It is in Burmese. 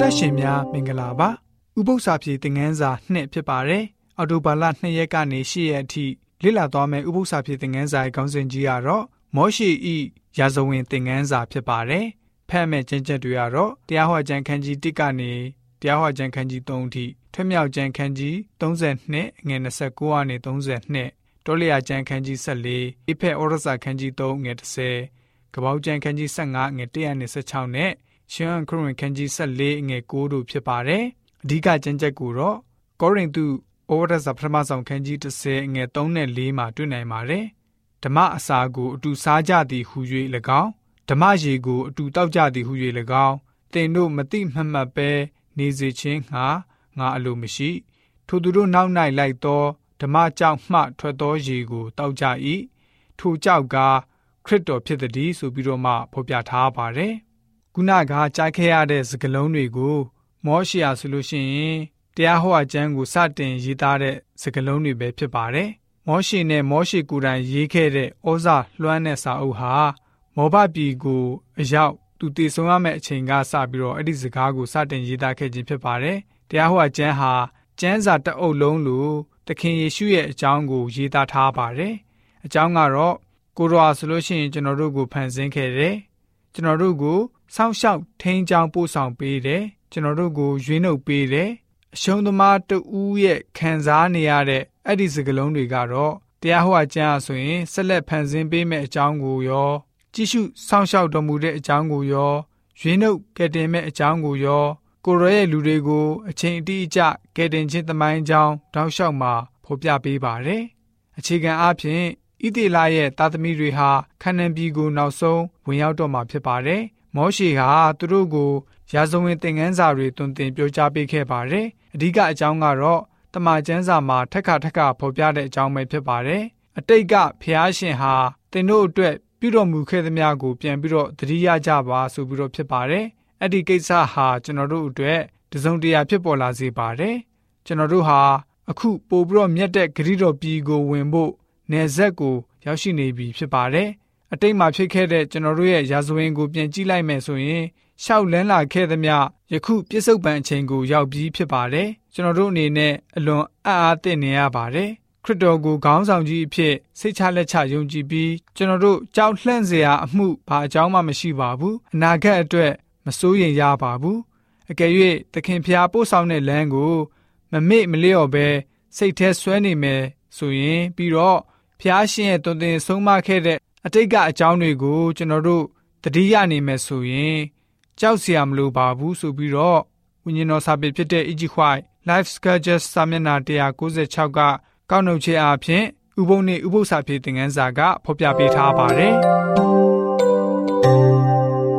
တော်တက်ရှင်များမင်္ဂလာပါဥပု္ပ္ပစာပြေသင်ငန်းစာ2ဖြစ်ပါတယ်အော်တိုဘာလ2ရက်ကနေ10ရက်အထိလေ့လာသွားမယ့်ဥပု္ပ္ပစာပြေသင်ငန်းစာရဲ့ခေါင်းစဉ်ကြီးကတော့မောရှိဤရာဇဝင်သင်ငန်းစာဖြစ်ပါတယ်ဖတ်မဲ့ကျင့်ချက်တွေကတော့တရားဟောကြံခန်းကြီး1ကနေတရားဟောကြံခန်းကြီး3အထိထွမြောက်ကြံခန်းကြီး32ငွေ29ကနေ32တောလျာကြံခန်းကြီး14အဖက်ဩရစာခန်းကြီး3ငွေ30ကပောက်ကြံခန်းကြီး15ငွေ116နဲ့ ရှမ်းခရစ်ဝင်ခန်းကြီး14ငွေ9တို့ဖြစ်ပါတယ်။အဓိကကျမ်းချက်ကိုတော့ကောရိန္သုဩဝါဒစာပထမဆောင်ခန်းကြီး30ငွေ3နဲ့4မှာတွေ့နိုင်ပါတယ်။ဓမ္မအစာကိုအတူစားကြသည်ဟူ၍၎င်းဓမ္မရေကိုအတူတောက်ကြသည်ဟူ၍၎င်းသင်တို့မတိမှတ်မှတ်ပဲနေစေခြင်းငှာငါအလိုမရှိထိုသူတို့နောက်၌လိုက်သောဓမ္မကြောင့်မှထွက်သောရေကိုတောက်ကြ၏ထိုကြောက်ကခရစ်တော်ဖြစ်သည်ဆိုပြီးတော့မှဖော်ပြထားပါတယ် ခုနကကြားခဲ့ရတဲ့စကားလုံးတွေကို မောရှိယာဆိုလို့ရှိရင်တရားဟောအကျမ်းကိုစတင်ရေးသားတဲ့စကားလုံးတွေပဲဖြစ်ပါတယ်မောရှိနဲ့မောရှိကိုယ်တိုင်ရေးခဲ့တဲ့ဩဇာလွှမ်းတဲ့စာအုပ်ဟာမောဘပြည်ကိုအရောက်သူတည်ဆုံရမယ့်အချိန်ကစပြီးတော့အဲ့ဒီစကားကိုစတင်ရေးသားခဲ့ခြင်းဖြစ်ပါတယ်တရားဟောအကျမ်းဟာကျမ်းစာတအုပ်လုံးလိုသခင်ယေရှုရဲ့အကြောင်းကိုရေးသားထားပါတယ်အကြောင်းကတော့ကိုရောဆိုလို့ရှိရင်ကျွန်တော်တို့ကိုဖန်ဆင်းခဲ့တယ်ကျွန်တော်တို့ကို စောင့်ရှောက်ထိန်းချောင်းပို့ဆောင်ပေးတယ်ကျွန်တော်တို့ကိုရွေးနှုတ်ပေးတယ်အရှုံးသမားတဦးရဲ့ခံစားနေရတဲ့အဲ့ဒီစကလုံးတွေကတော့တရားဟောအကျမ်းအဆိုရင်ဆက်လက်ဖန်ဆင်းပေးမယ့်အကြောင်းကိုရောကြည့်ရှုစောင့်ရှောက်တော်မူတဲ့အကြောင်းကိုရောရွေးနှုတ်ကယ်တင်မဲ့အကြောင်းကိုရော ကိုရောရဲ့လူတွေကိုအချိန်အတိအကျကယ်တင်ခြင်းသမိုင်းကြောင်းတောက်လျှောက်မှာဖော်ပြပေးပါတယ်အခြေခံအားဖြင့်ဣသေလရဲ့သားသမီးတွေဟာခန္နန်ပြည်ကိုနောက်ဆုံးဝင်ရောက်တော့မှာဖြစ်ပါတယ် မောရှေဟာသူတို့ကိုရာဇဝင်သင်ခန်းစာတွေတွင်တင်ပြောကြားပေးခဲ့ပါတယ်။အဓိကအကြောင်းကတော့တမန်ကျမ်းစာမှာထက်ခါထက်ခါဖော်ပြတဲ့အကြောင်းပဲဖြစ်ပါတယ်။အတိတ်ကဖျားရှင်ဟာသင်တို့အတွက်ပြုတော်မူခဲ့သမျှကိုပြန်ပြီးတော့သတိရကြပါဆိုပြီးတော့ဖြစ်ပါတယ်။အဲ့ဒီကိစ္စဟာကျွန်တော်တို့အတွက်တစုံတရာဖြစ်ပေါ်လာစေပါတယ်။ကျွန်တော်တို့ဟာအခုပို့ပြီးတော့မြတ်တဲ့ဂရိတော်ပြည်ကိုဝင်ဖို့နေဆက်ကိုရောက်ရှိနေပြီဖြစ်ပါတယ်။ အတိတ်မှာဖြစ်ခဲ့တဲ့ကျွန်တော်တို့ရဲ့ရာဇဝင်ကိုပြန်ကြည့်လိုက်မယ်ဆိုရင်ရှောက်လန်းလာခဲ့သမျှယခုပြစ္ဆုတ်ပံအချိန်ကိုရောက်ပြီးဖြစ်ပါတယ်ကျွန်တော်တို့အနေနဲ့အလွန်အံ့အားသင့်နေရပါတယ်ခရစ်တော်ကိုခေါင်းဆောင်ကြီးအဖြစ်စိတ်ချလက်ချယုံကြည်ပြီးကျွန်တော်တို့ကြောက်လှန့်စရာအမှုဘာအကြောင်းမှမရှိပါဘူးအနာဂတ်အတွက်မစိုးရင်ရပါဘူးအကယ်၍သခင်ဖျားပို့ဆောင်တဲ့လမ်းကိုမမေ့မလျော့ပဲစိတ်ထဲဆွဲနေမယ်ဆိုရင်ပြီးတော့ဖျားရှင်ရဲ့တုန်တင်ဆုံးမခဲ့တဲ့ အတိတ်ကအကြောင်းတွေကိုကျွန်တော်တို့တတိယနေမယ်ဆိုရင်ကြောက်စရာမလိုပါဘူးဆိုပြီးတော့ဝိညာဉ်တော်စာပေဖြစ်တဲ့ EG White Life Sketches စာမျက်နှာ196ကကောက်နှုတ်ခြင်းအပြင်ဥပုံနဲ့ဥပု္ပ္ပစာဖြစ်တဲ့ငန်းစာကဖော်ပြပေးထားပါတယ်။